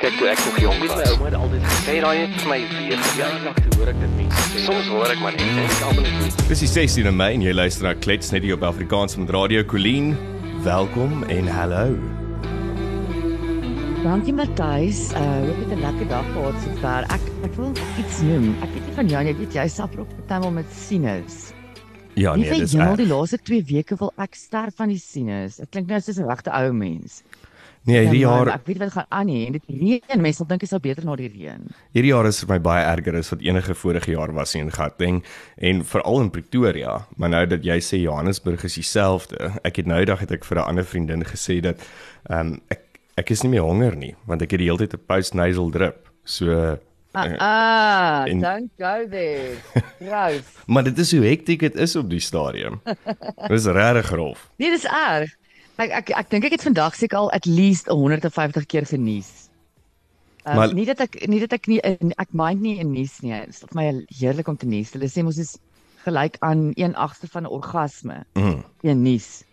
Kyk toe ek nog jonk was, my ouma het altyd gesê daai het vir my weer verjaardag toe hoor ek dit mense sê. Soms hoor ek maar net en ek almal net. Dis die 16de Mei en jy luister na Klets net hier op Afrikaans van Radio Colleen. Welkom en hallo. Dankie Matthys. Uh hoop jy 'n lekker dag gehad sover. Ek ek wil iets noem. Ek weet nie van jou nie, ek weet jy suffer op partymal met sinus. Ja nee, dis al die laaste 2 weke wil ek sterf van die sinus. Dit klink nou soos 'n regte ou mens. Nee, hierdie ja, jaar ek weet wat gaan aan nie en dit reën, mense sal dink dit sou beter na die reën. Hierdie jaar is vir my baie erger as wat enige vorige jaar was in Gauteng en veral in Pretoria, maar nou dat jy sê Johannesburg is dieselfde. Ek het nou eendag het ek vir 'n ander vriendin gesê dat ehm um, ek ek is nie meer honger nie want ek het die hele tyd 'n post nasal drip. So Ah, uh, ah en, don't go there. Grof. maar dit is hoe hektiek dit is op die stadium. Dit is regtig grof. Nee, dis erg. Ek ek ek dink ek het vandag seker al at least 150 keer genies. Um, maar nie dat ek nie dat ek nie ek mind nie in nies nie. Dit is vir my heerlik om te nies. Hulle sê mos is gelyk aan 1/8ste van 'n orgasme. Mhm. Een nies.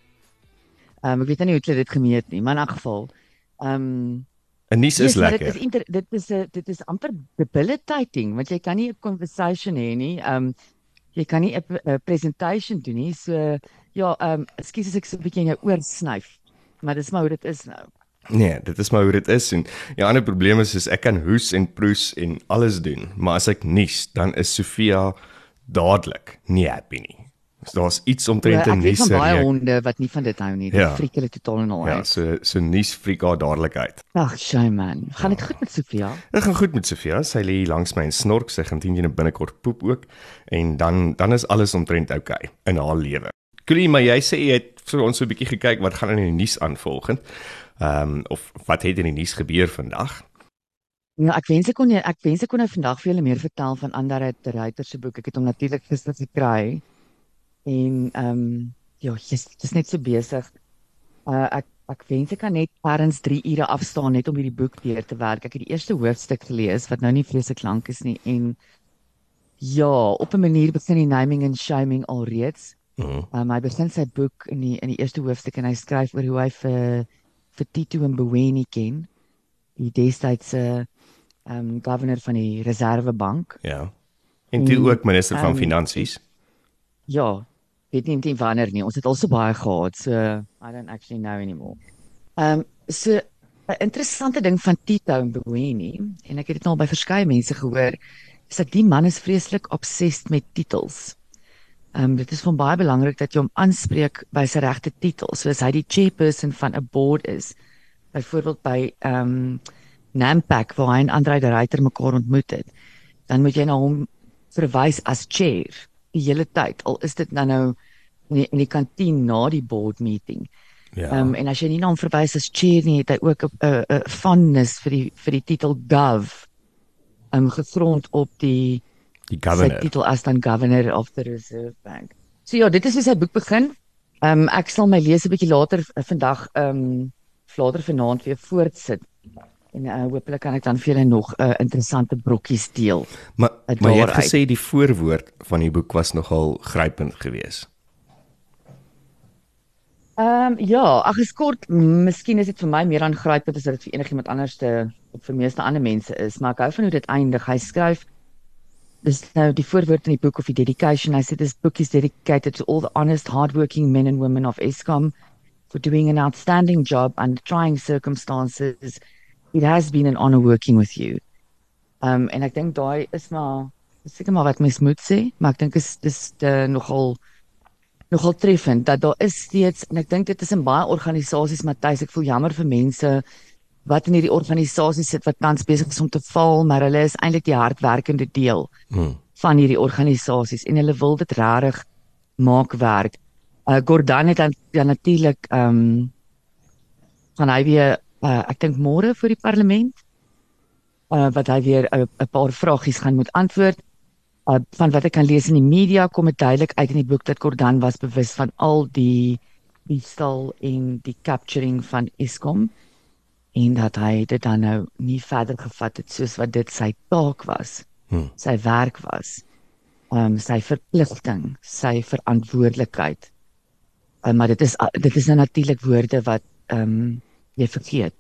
Ehm um, ek weet nie hoe hulle dit gemeet nie, maar in elk geval ehm um, 'n nies is yes, lekker. Dit is inter, dit is 'n dit is amper debilitating want jy kan nie 'n conversation hê nie. Ehm um, jy kan nie 'n presentation doen nie. So Ja, ehm um, ekskuus as ek so 'n bietjie in jou oor snyf, maar dis maar hoe dit is nou. Nee, dit is maar hoe dit is en die ander probleem is is ek kan hoes en proes en alles doen, maar as ek nies, dan is Sofia dadelik nie happy nie. So daar's iets omtrent ja, te nies. Ek het baie honde wat nie van dit hou nie. Dit ja. friek hulle totaal en al uit. Ja, so so nies friek haar dadelik uit. Ag, shame man. Gaan dit ja. goed met Sofia? Dit gaan goed met Sofia. Sy lê langs my en snork, sy gaan teen binnekort poep ook en dan dan is alles omtrent oukei okay in haar lewe. Kulie, maar jy sê jy het vir ons so 'n bietjie gekyk wat gaan in die nuus aanvolgend. Ehm um, of wat het in die nuus gebeur vandag? Ja, ek wens ek kon jy ek wens ek kon nou vandag vir julle meer vertel van ander te ryter se boek. Ek het hom natuurlik gister gekry. En ehm um, ja, jy's dis net so besig. Uh ek ek wens ek kan net parents 3 ure afstaan net om hierdie boek deur te werk. Ek het die eerste hoofstuk gelees wat nou nie vreeslik lank is nie en ja, op 'n manier begin die naming and shaming alreeds. Mm. Um, hy begin sy boek in die in die eerste hoofstuk en hy skryf oor hoe hy vir vir Tito Mboweni ken, die destydse ehm um, governor van die Reservebank. Ja. En toe ook minister van um, finansies. Ja, weet nie teen wanneer nie. Ons het al so baie gehad, so I don't actually know anymore. Ehm um, so 'n interessante ding van Tito Mboweni en ek het dit nou al by verskeie mense gehoor, is dat die man is vreeslik obsessed met titels. Ehm um, dit is van baie belangrik dat jy hom aanspreek by sy regte titel, soos hy die chairperson van 'n board is. Byvoorbeeld by ehm um, Nampak waar hy en Andre de Ruyter mekaar ontmoet het. Dan moet jy na hom verwys as chair die hele tyd. Al is dit nou nou in die, in die kantien na die board meeting. Ja. Ehm um, en as jy nie na hom verwys as chair nie, het hy ook 'n 'n fondness vir die vir die titel gov. Ehm um, gegrond op die die governor. Sy titel as dan governor of the Reserve Bank. So ja, dit is hoe sy boek begin. Ehm um, ek sal my lees 'n bietjie later uh, vandag ehm um, later vanaand weer voortsit. En uh, hopelik kan ek dan vir julle nog 'n uh, interessante brokkies deel. Maar maar jy het gesê die voorwoord van die boek was nogal grypend geweest. Ehm um, ja, ag geskort, miskien is dit vir my meer aangrypend as dit vir enigiemand anders te of vir meeste ander mense is, maar ek hou van hoe dit eindig. Hy skryf dis nou die voorwoord in die book of die dedication. I said this book is dedicated to all the honest hardworking men and women of Eskom for doing an outstanding job under trying circumstances. It has been an honor working with you. Um en ek dink daai is maar seker maar wat mens moet sê maar ek dink is dis uh, nogal nogal treffend dat daar is steeds en ek dink dit is in baie organisasies Matthys ek voel jammer vir mense wat in hierdie organisasie sit wat tans besig is om te val, maar hulle is eintlik die hardwerkende deel hmm. van hierdie organisasies en hulle wil dit regtig maak werk. Uh Gordon het dan ja, natuurlik ehm um, van hy weer uh, ek dink môre vir die parlement uh wat hy weer 'n uh, paar vragies gaan moet antwoord. Uh van wat ek kan lees in die media kom dit duidelik uit in die boek dat Gordon was bewus van al die die stal en die capturing van Eskom en dat hy dit dan nou nie verder gevat het soos wat dit sy taak was. Hmm. Sy werk was. Ehm um, sy verpligting, sy verantwoordelikheid. Um, maar dit is dit is nou natuurlik woorde wat ehm um, jy vergeet.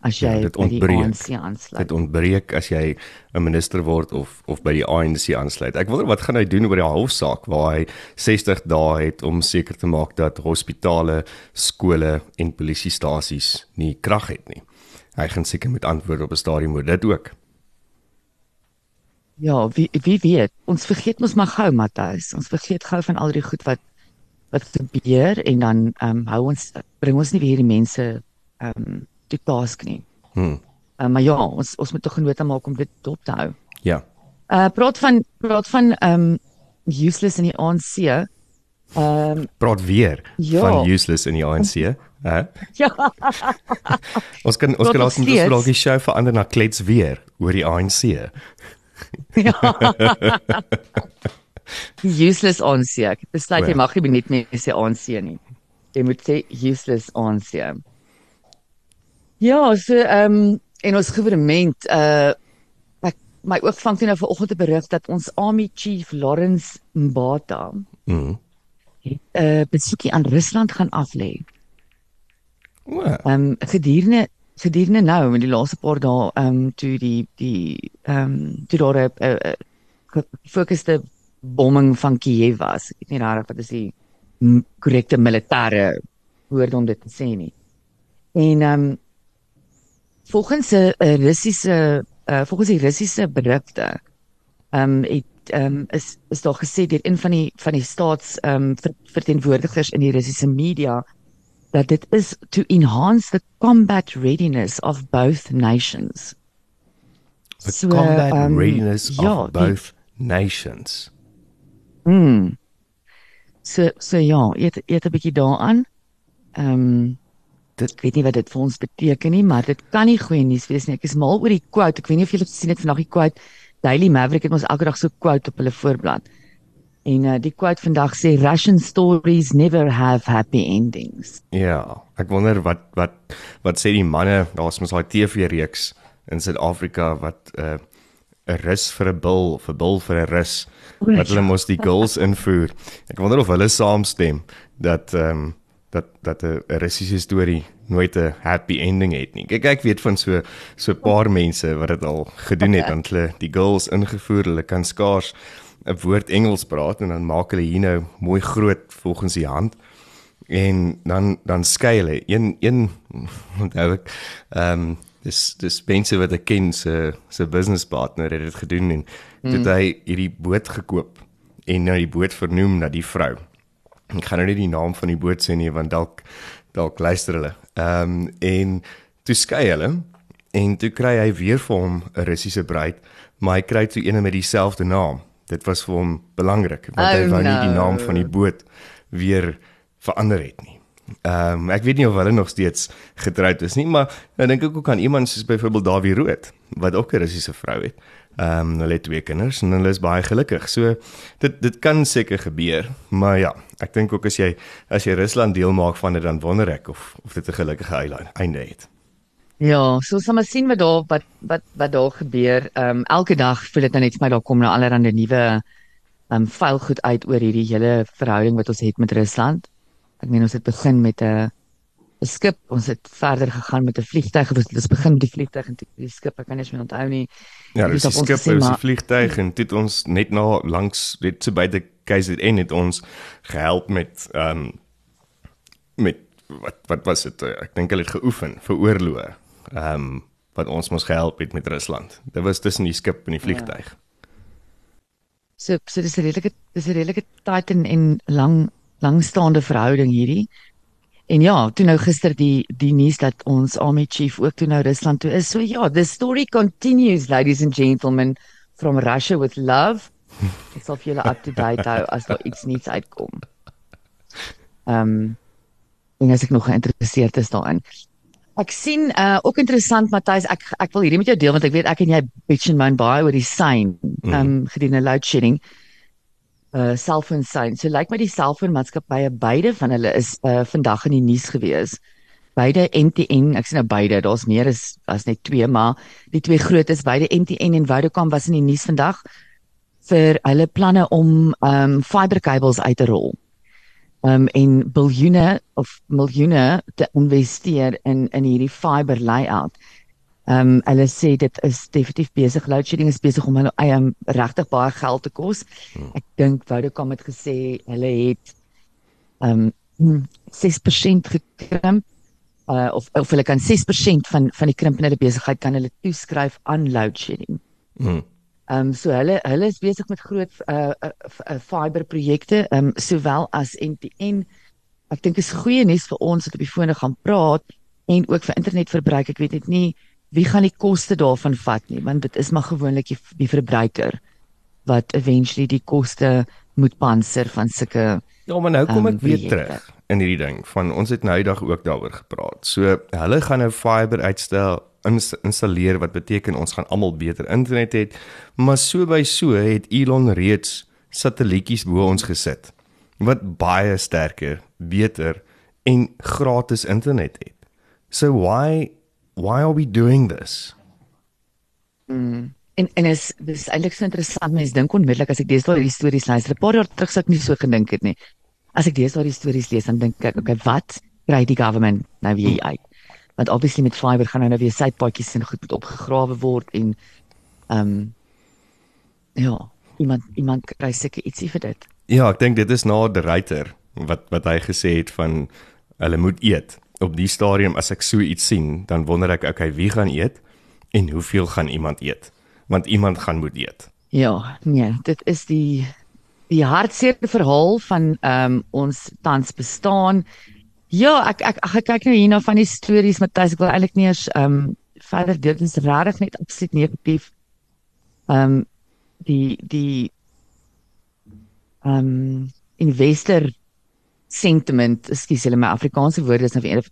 as jy Ja, dit by die ontbreek. ANC aansluit. Dit ontbreek as jy 'n minister word of of by die ANC aansluit. Ek wonder wat gaan hy doen oor die hofsaak waar hy 60 dae het om seker te maak dat hospitale, skole en polisiestasies nie krag het nie. Hy gaan seker met antwoord op 'n stadium oor dit ook. Ja, wie wie weet. Ons vergeet mos maar gou, Matthys. Ons vergeet gou van al die goed wat wat gebeur en dan ehm um, hou ons bring ons nie weer die mense ehm um, te task nie. Hm. Uh, maar ja, ons ons moet tog genote maak om dit dop te hou. Ja. Uh praat van praat van ehm um, useless in die ANC. Ehm um, Praat weer Ja. van useless in die ANC, hè? ja, Ons kan ons kan dalk ons dalk die show verander na klets weer oor die ANC. ja. Useless ANC. Ek besluit jy O ja. mag nie net meer sê ANC nie. Jy moet sê useless ANC. Ja, so ehm um, en ons regering uh ek my oog vang toe nou vanoggend 'n berig dat ons Army Chief Lawrence Mbata Mm. 'n uh, besoekie aan Rusland gaan aflê. O, Ehm um, gedurende gedurende nou in die laaste paar dae ehm um, toe die die ehm um, toe daar 'n 'n- 'n gefokusde bombing van Kiev was. Ek weet nie regtig wat is die korrekte militêre woord om dit te sê nie. En ehm um, volgens 'n 'n Russiese uh, volgens die Russiese berigte ehm um, het ehm um, is is daar gesê deur een van die van die staats ehm um, ver, verteenwoordigers in die Russiese media that it is to enhance the combat readiness of both nations. the So, combat um, readiness ja, of die- both nations. Mm. So so ja, eet eet 'n bietjie daaraan. Ehm um, Dit- ek weet nie wat dit vir ons beteken nie, maar dit kan nie goeie nuus wees nie. Ek is mal oor die quote. Ek weet nie of julle gesien het vandag die quote Daily Maverick het ons elke dag so quote op hulle voorblad. En uh, die quote vandag sê Russian stories never have happy endings. Ja, ek wonder wat wat wat sê die manne, daar's mos daai TV-reeks in Suid-Afrika wat 'n uh, 'n rus vir 'n bil, of 'n bil vir 'n rus wat hulle mos die goals invoer. Ek wonder of hulle saamstem dat ehm um, dat dat 'n Russiese storie nooit 'n happy ending het nie. Kyk ek weet van so so 'n paar mense wat dit al gedoen het, dan hulle die goals ingevoer, hulle kan skaars 'n woord Engels praat en dan maak hulle hier nou mooi groot volgens die hand en dan dan skei hulle een een onthou ek ehm um, dis dis mense wat ek ken se se business partner het dit gedoen en hmm. het hy hierdie boot gekoop en nou die boot vernoem na die vrou. Ek gaan nou nie die naam van die boot sê nie want dalk dalk luister hulle. Ehm um, en toe skei hulle en toe kry hy weer vir hom 'n Russiese bruid, maar hy kry toe een met dieselfde naam. Dit was vir hom belangrik want hy Oh, wou nie die no. naam van die boot weer verander het nie. Ehm um, ek weet nie of hulle nog steeds getroud is nie, maar nou dink ek ook aan iemand soos byvoorbeeld Dawie Rood wat ook 'n Russiese vrou het. Ehm um, hulle het twee kinders en hulle is baie gelukkig. So dit dit kan seker gebeur, maar ja, ek dink ook as jy as jy Rusland deel maak van dit dan wonder ek of of dit 'n gelukkige einde het. Ja, so maar sien wat daar wat wat wat daar gebeur. Ehm um, elke dag voel dit nou net vir my daar kom nou allerlei nuwe ehm um, vuil goed uit oor hierdie hele verhouding wat ons het met Rusland. Ek meen ons het begin met 'n 'n skip, ons het verder gegaan met 'n vliegtyg. Ons het begin met die vliegtyg en toe die skip, ek kan nie eens meer onthou nie. Ja, Dis die skip, dis die vliegtyg en dit ons net na langs dit so by die KZN het ons gehelp met ehm um, met wat wat was dit? Eh, Ek dink hulle het geoefen vir oorloë. Ehm um, wat ons mos gehelp het met Rusland. Dit was tussen die skip en die vliegtyg. Ja. So so dis 'n redelike dis 'n redelike tight en, en lang langstaande verhouding hierdie. En ja, toe nou gister die die nuus dat ons Army Chief ook toe nou Rusland toe is. So ja, the story continues ladies and gentlemen from Russia with love. Ek sal julle up to date hou as daar iets nuuts uitkom. Ehm um, en as ek nog geïnteresseerd is daarin. Ek sien uh ook interessant Matthys, ek ek wil hierdie met jou deel want ek weet ek en jy bitch and moan baie oor die sein ehm um, gedurende load shedding. Uh selfoon sein. So lyk like my die selfoonmaatskappye beide van hulle is uh vandag in die nuus gewees. Beide MTN, ek sien nou beide, daar's meer as as net twee, maar die twee grootes, beide MTN en Vodacom was in die nuus vandag vir hulle planne om um, fibercables uit te rol um en biljoene of miljoene te investeer in in hierdie fiber layout. Ehm um, hulle sê dit is definitief besig load shedding is besig om hulle eie um, regtig baie geld te kos. Hmm. Ek dink Vodacom het gesê hulle het ehm um, 6% gekrimp uh, of of hulle kan 6% van van die krimp in hulle besigheid kan hulle toeskryf aan load shedding. Hmm. Ehm um, so hulle hulle is besig met groot uh, uh, uh fiber projekte ehm um, sowel as NTN. Ek dink is goeie nuus vir ons wat op die fone gaan praat en ook vir internetverbruik. Ek weet net nie wie gaan die koste daarvan vat nie want dit is maar gewoonlik die, die verbruiker wat eventually die koste moet panser van sulke Ja, maar nou kom ek um, weer terug in hierdie ding van ons het nou die dag ook daaroor gepraat. So hulle gaan nou fiber uitstel ins installeer wat beteken ons gaan almal beter internet het, maar so by so het Elon reeds satellietjies bo ons gesit wat baie sterker, beter en gratis internet het. So why why are we doing this? Mm. En en is dis eintlik so interessant mense dink onmiddellik as ek deesdae hierdie stories luister. 'n Paar jaar terug sou ek nie so gedink het nie. As ek deesdae die stories lees dan dink ek okay, wat kry die government nou weer uit? Want obviously met fiber gaan nou weer sypaadjies en goed moet opgegrawe word en ehm um, ja, iemand iemand kry seker ietsie vir dit. Ja, ek dink dit is na die ryter wat wat hy gesê het van hulle moet eet op die stadium as ek so iets sien, dan wonder ek okay, wie gaan eet en hoeveel gaan iemand eet? Want iemand gaan moet eet. Ja, nee, dit is die die hartseer verhaal van ehm um, ons tans bestaan. Ja, ek ek ek kyk nou hierna van die stories Matthys, ek wil eintlik nie eens ehm um, verder dit is regtig net absoluut negatief. Ehm um, die die ehm um, investor sentiment, ekskuus hulle my Afrikaanse woorde is nou vir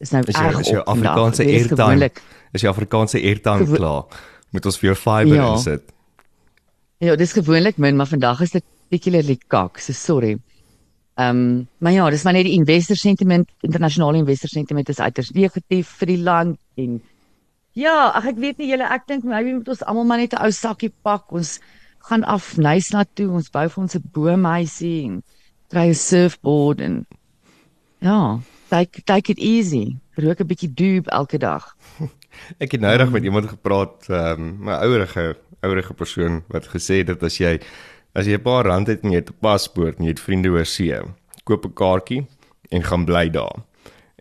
is nou is jou, is jou Afrikaanse airtime. Is jou Afrikaanse airtime klaar? Moet ons vir jou fiber ja. insit? Ja, dis gewoonlik min, maar vandag is dit bietjie kak, so sorry. Ehm, um, maar ja, dis maar net die investor sentiment, internasionale investor sentiment is uiters negatief vir die land en ja, ag ek weet nie julle ek dink maybe moet ons almal maar net 'n ou sakkie pak. Ons gaan af Nysna toe, ons bou vir ons 'n boomhuisie en kry 'n surfboard en ja, take take it easy. Rook 'n bietjie doob elke dag. Ek het nou reg met iemand gepraat, ehm um, my ouerige ouerige persoon wat gesê het dat as jy as jy 'n paar rand het en jy het 'n paspoort en jy het vriende oor see, koop 'n kaartjie en gaan bly daar.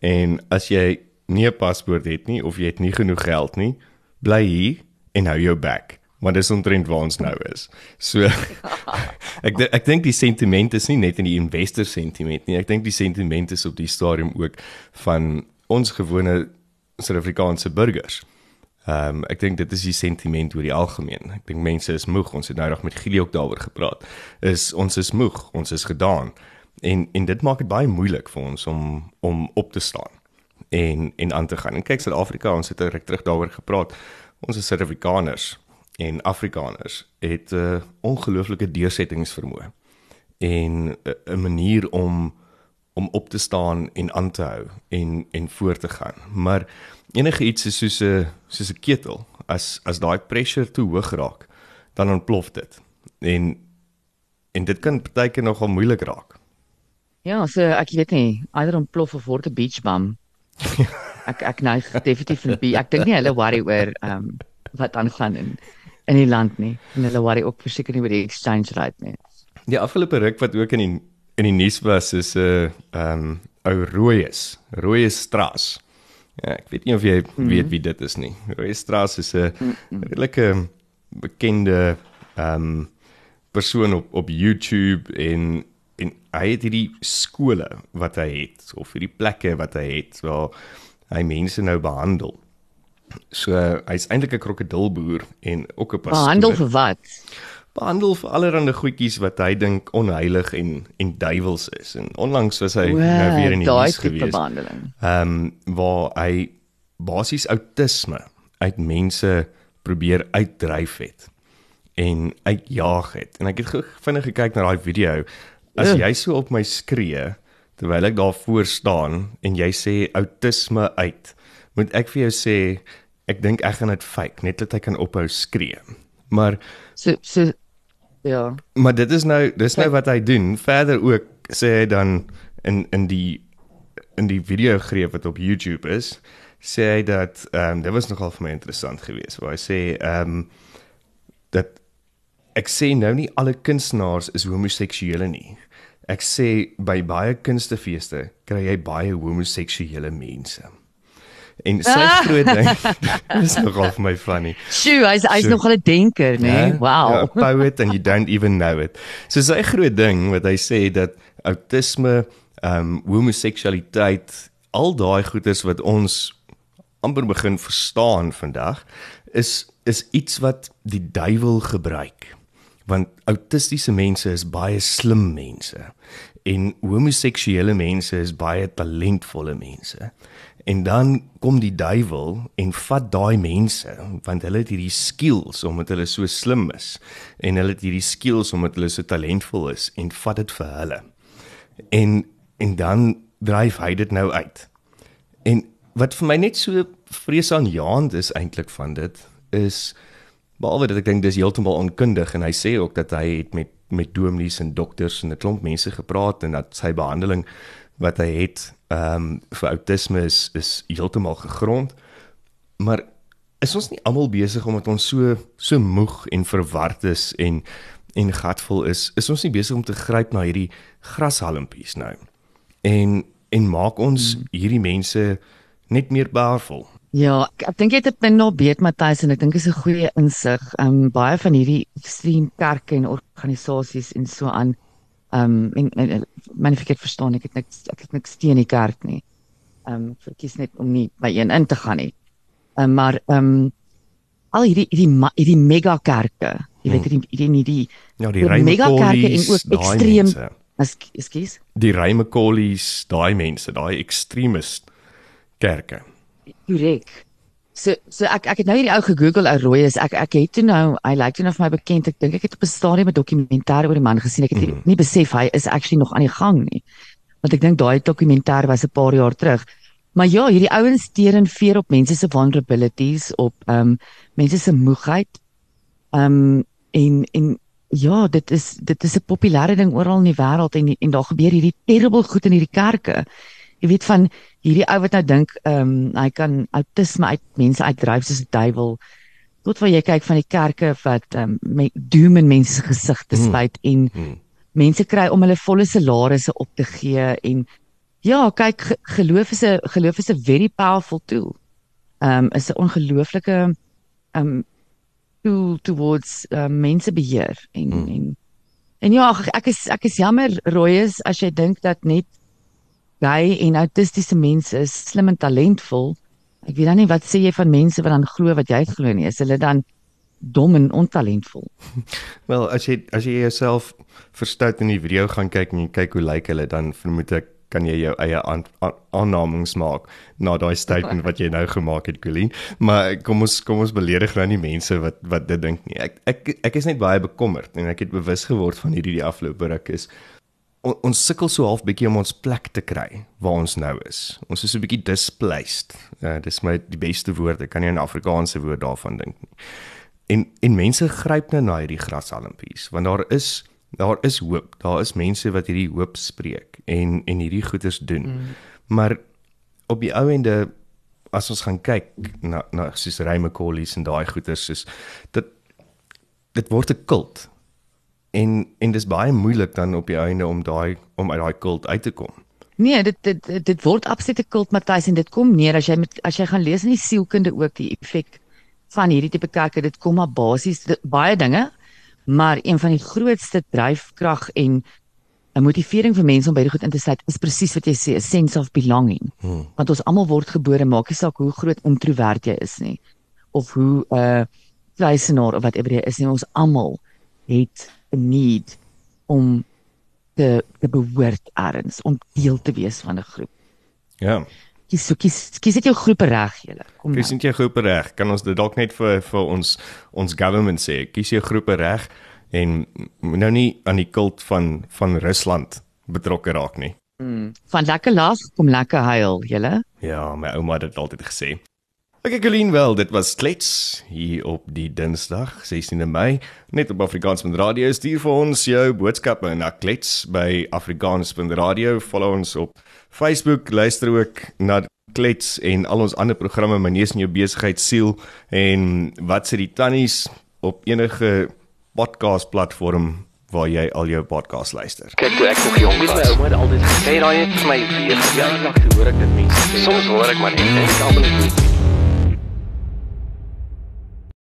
En as jy nie 'n paspoort het nie of jy het nie genoeg geld nie, bly hier en hou jou bek maar dis omtrent waar ons nou is. So ek ek dink die sentiment is nie net in die investor sentiment nie. Ek dink die sentiment is op die stadium ook van ons gewone Suid-Afrikaanse burgers. Ehm um, ek dink dit is die sentiment oor die algemeen. Ek dink mense is moeg. Ons het nou nog met Gili ook daaroor gepraat. Is ons is moeg, ons is gedaan. En en dit maak dit baie moeilik vir ons om om op te staan en en aan te gaan. En kyk Suid-Afrika, ons het reg terug daaroor gepraat. Ons is Suid-Afrikaners en Afrikaners het 'n uh, ongelooflike deursettingsvermoë en 'n uh, manier om om op te staan en aan te hou en en voort te gaan. Maar enige iets is soos 'n soos 'n ketel. As as daai pressure te hoog raak, dan ontplof dit. En en dit kan partykeer nogal moeilik raak. Ja, so ek weet nie, either ontplof of word 'n beach bum. ek ek neig definitief vir die ek dink nie hulle worry oor ehm um, wat aangaan in in die land nie. En hulle worry ook verseker nie oor die exchange rate nie. Die afgelope ruk wat ook in die in die nuus was is 'n uh, ehm um, ou Rooies, Rooies Straat. Ja, ek weet nie of jy mm -hmm. weet wie dit is nie. Rooies Straat is 'n mm -hmm. redelike bekende ehm um, persoon op op YouTube en en hy het hierdie skole wat hy het of hierdie plekke wat hy het waar hy mense nou behandel. So hy's eintlik 'n krokodilboer en ook 'n pastoor. Behandel vir wat? Behandel vir allerlei goedjies wat hy dink onheilig en en duiwels is. En onlangs was hy Oe, nou weer in die nuus gewees. Ehm um, waar hy basies outisme uit mense probeer uitdryf het en uitjaag het. En ek het vinnig gekyk na daai video. As jy so op my skree terwyl ek daar voor staan en jy sê outisme uit moet ek vir jou sê ek dink ek gaan dit fake net dat hy kan ophou skree. Maar so so ja. Maar dit is nou dis nou wat hy doen. Verder ook sê hy dan in in die in die video greep wat op YouTube is, sê hy dat ehm um, dit was nogal vir my interessant geweest waar hy sê ehm um, dat ek sê nou nie alle kunstenaars is homoseksuele nie. Ek sê by baie kunstefeeste kry jy baie homoseksuele mense. En sy ah. groot ding is nogal vir my funny. Sjoe, hy's hy's so, nogal 'n denker, né? Nee? Wow. Ja, poet and you don't even know it. So sy groot ding wat hy sê dat autisme, ehm um, homoseksualiteit, al daai goeters wat ons amper begin verstaan vandag is is iets wat die duiwel gebruik. Want autistiese mense is baie slim mense en homoseksuele mense is baie talentvolle mense. En dan kom die duiwel en vat daai mense want hulle het hierdie skills omdat hulle so slim is en hulle het hierdie skills omdat hulle so talentvol is en vat dit vir hulle. En en dan dryf hy dit nou uit. En wat vir my net so vreesaanjaend is eintlik van dit is behalwe dat ek dink dis heeltemal onkundig en hy sê ook dat hy het met met dominees en dokters en 'n klomp mense gepraat en dat sy behandeling wat hy het ehm um, vir outisme is is heeltemal gegrond. Maar is ons nie almal besig omdat ons so so moeg en verward is en en gatvol is, is ons nie besig om te gryp na hierdie grashalmpies nou. En en maak ons hmm. hierdie mense net meer powerful. Ja, ek, ek dink jy het dit nou beet Matthys en ek dink dit is 'n goeie insig. Ehm um, baie van hierdie ekstrem kerke en organisasies en so aan Ehm um, en, en, en my verkeerd verstaan ek het niks ek het niks teen die kerk nie. Ehm um, verkies net om nie by een in te gaan nie. Ehm um, maar ehm um, al hierdie hierdie hierdie mega kerke, jy weet hmm. hierdie hierdie die ja die mega kerke en ook ekstreem ekskuus. Die Raimakolies, daai mense, daai extremist kerke. Korrek. So so ek ek het nou hierdie ou gegoogel ou rooi is ek ek het toe nou hy lyk toe nou vir my bekend. Ek dink ek het op 'n stadium 'n dokumentêr oor die man gesien. Ek het mm. nie besef hy is actually nog aan die gang nie. Want ek dink daai dokumentêr was 'n paar jaar terug. Maar ja hierdie ouens steur en veer op mense se vulnerabilities op ehm um, mense se moegheid. Ehm um, en en ja dit is dit is 'n populêre ding oral in die wêreld en en daar gebeur hierdie terrible goed in hierdie kerke jy weet van hierdie ou wat nou dink ehm um, hy kan autisme uit mense uitdryf soos 'n duiwel tot waar jy kyk van die kerke wat ehm um, doom in mense se gesigte hmm. spuit mm. en mm. mense kry om hulle volle salarisse op te gee en ja kyk geloof is 'n geloof is 'n very powerful tool ehm um, is 'n ongelooflike ehm um, tool towards um, mense beheer en mm. en en ja ek, is ek is jammer rooi is as jy dink dat net gay en autistiese mense is slim en talentvol. Ek weet dan nie wat sê jy van mense wat dan glo wat jy glo nie. Is hulle dan dom en ontalentvol? Wel, as jy as jy jouself verstout in die video gaan kyk en jy kyk hoe lyk hulle dan vermoed ek kan jy jou eie aannames maak na daai statement wat jy nou gemaak het Colleen maar kom ons kom ons beledig nou nie mense wat wat dit dink nie ek ek ek is net baie bekommerd en ek het bewus geword van hierdie die afloop ruk is on, ons sukkel so half bietjie om ons plek te kry waar ons nou is. Ons is so 'n bietjie displaced. Uh, dis my die beste woord. Ek kan nie 'n Afrikaanse woord daarvan dink nie. En en mense gryp nou na hierdie grashalmpies want daar is daar is hoop. Daar is mense wat hierdie hoop spreek en en hierdie goeders doen. Mm. Maar op die ou ende as ons gaan kyk na na soos Raymacollies en daai goeders soos dit dit word 'n kult en en dis baie moeilik dan op die einde om daai om uit daai kult uit te kom. Nee, dit dit dit word absolute kult Matthys en dit kom neer as jy met as jy gaan lees in die sielkunde ook die effek van hierdie tipe kerke dit kom maar basies baie dinge maar een van die grootste dryfkrag en 'n motivering vir mense om by die goed in te sluit is presies wat jy sê 'n sense of belonging. Hmm. Want ons almal word gebore maak nie saak hoe groot introvert jy is nie of hoe 'n uh, kluisenaar of whatever jy is nie ons almal het need om te te behoort ergens om deel te wees van 'n groep. Ja. Kies so kies kies dit jou groepe reg julle. Kom. Kies net jou groepe reg. Kan ons dit dalk net vir vir ons ons government sê, kies jou groepe reg en nou nie aan die kult van van Rusland betrokke raak nie. Mm, van lekker lag kom lekker huil, julle. Ja, my ouma het dit altyd gesê. Ek ek Colleen wel, dit was klets hier op die Dinsdag, 16de Mei, net op Afrikaans.radio. Stuur vir ons jou boodskappe na klets by Afrikaans.radio. Follow ons op Facebook, luister ook na klets en al ons ander programme my neus in jou besigheid siel en wat sê die tannies op enige podcast platform waar jy al jou podcast luister. Kyk toe ek nog jong was, my ouma het altyd gesê daai het vir my weer jaar lank hoor ek dit mense. Soms hoor ek maar net en ek almal net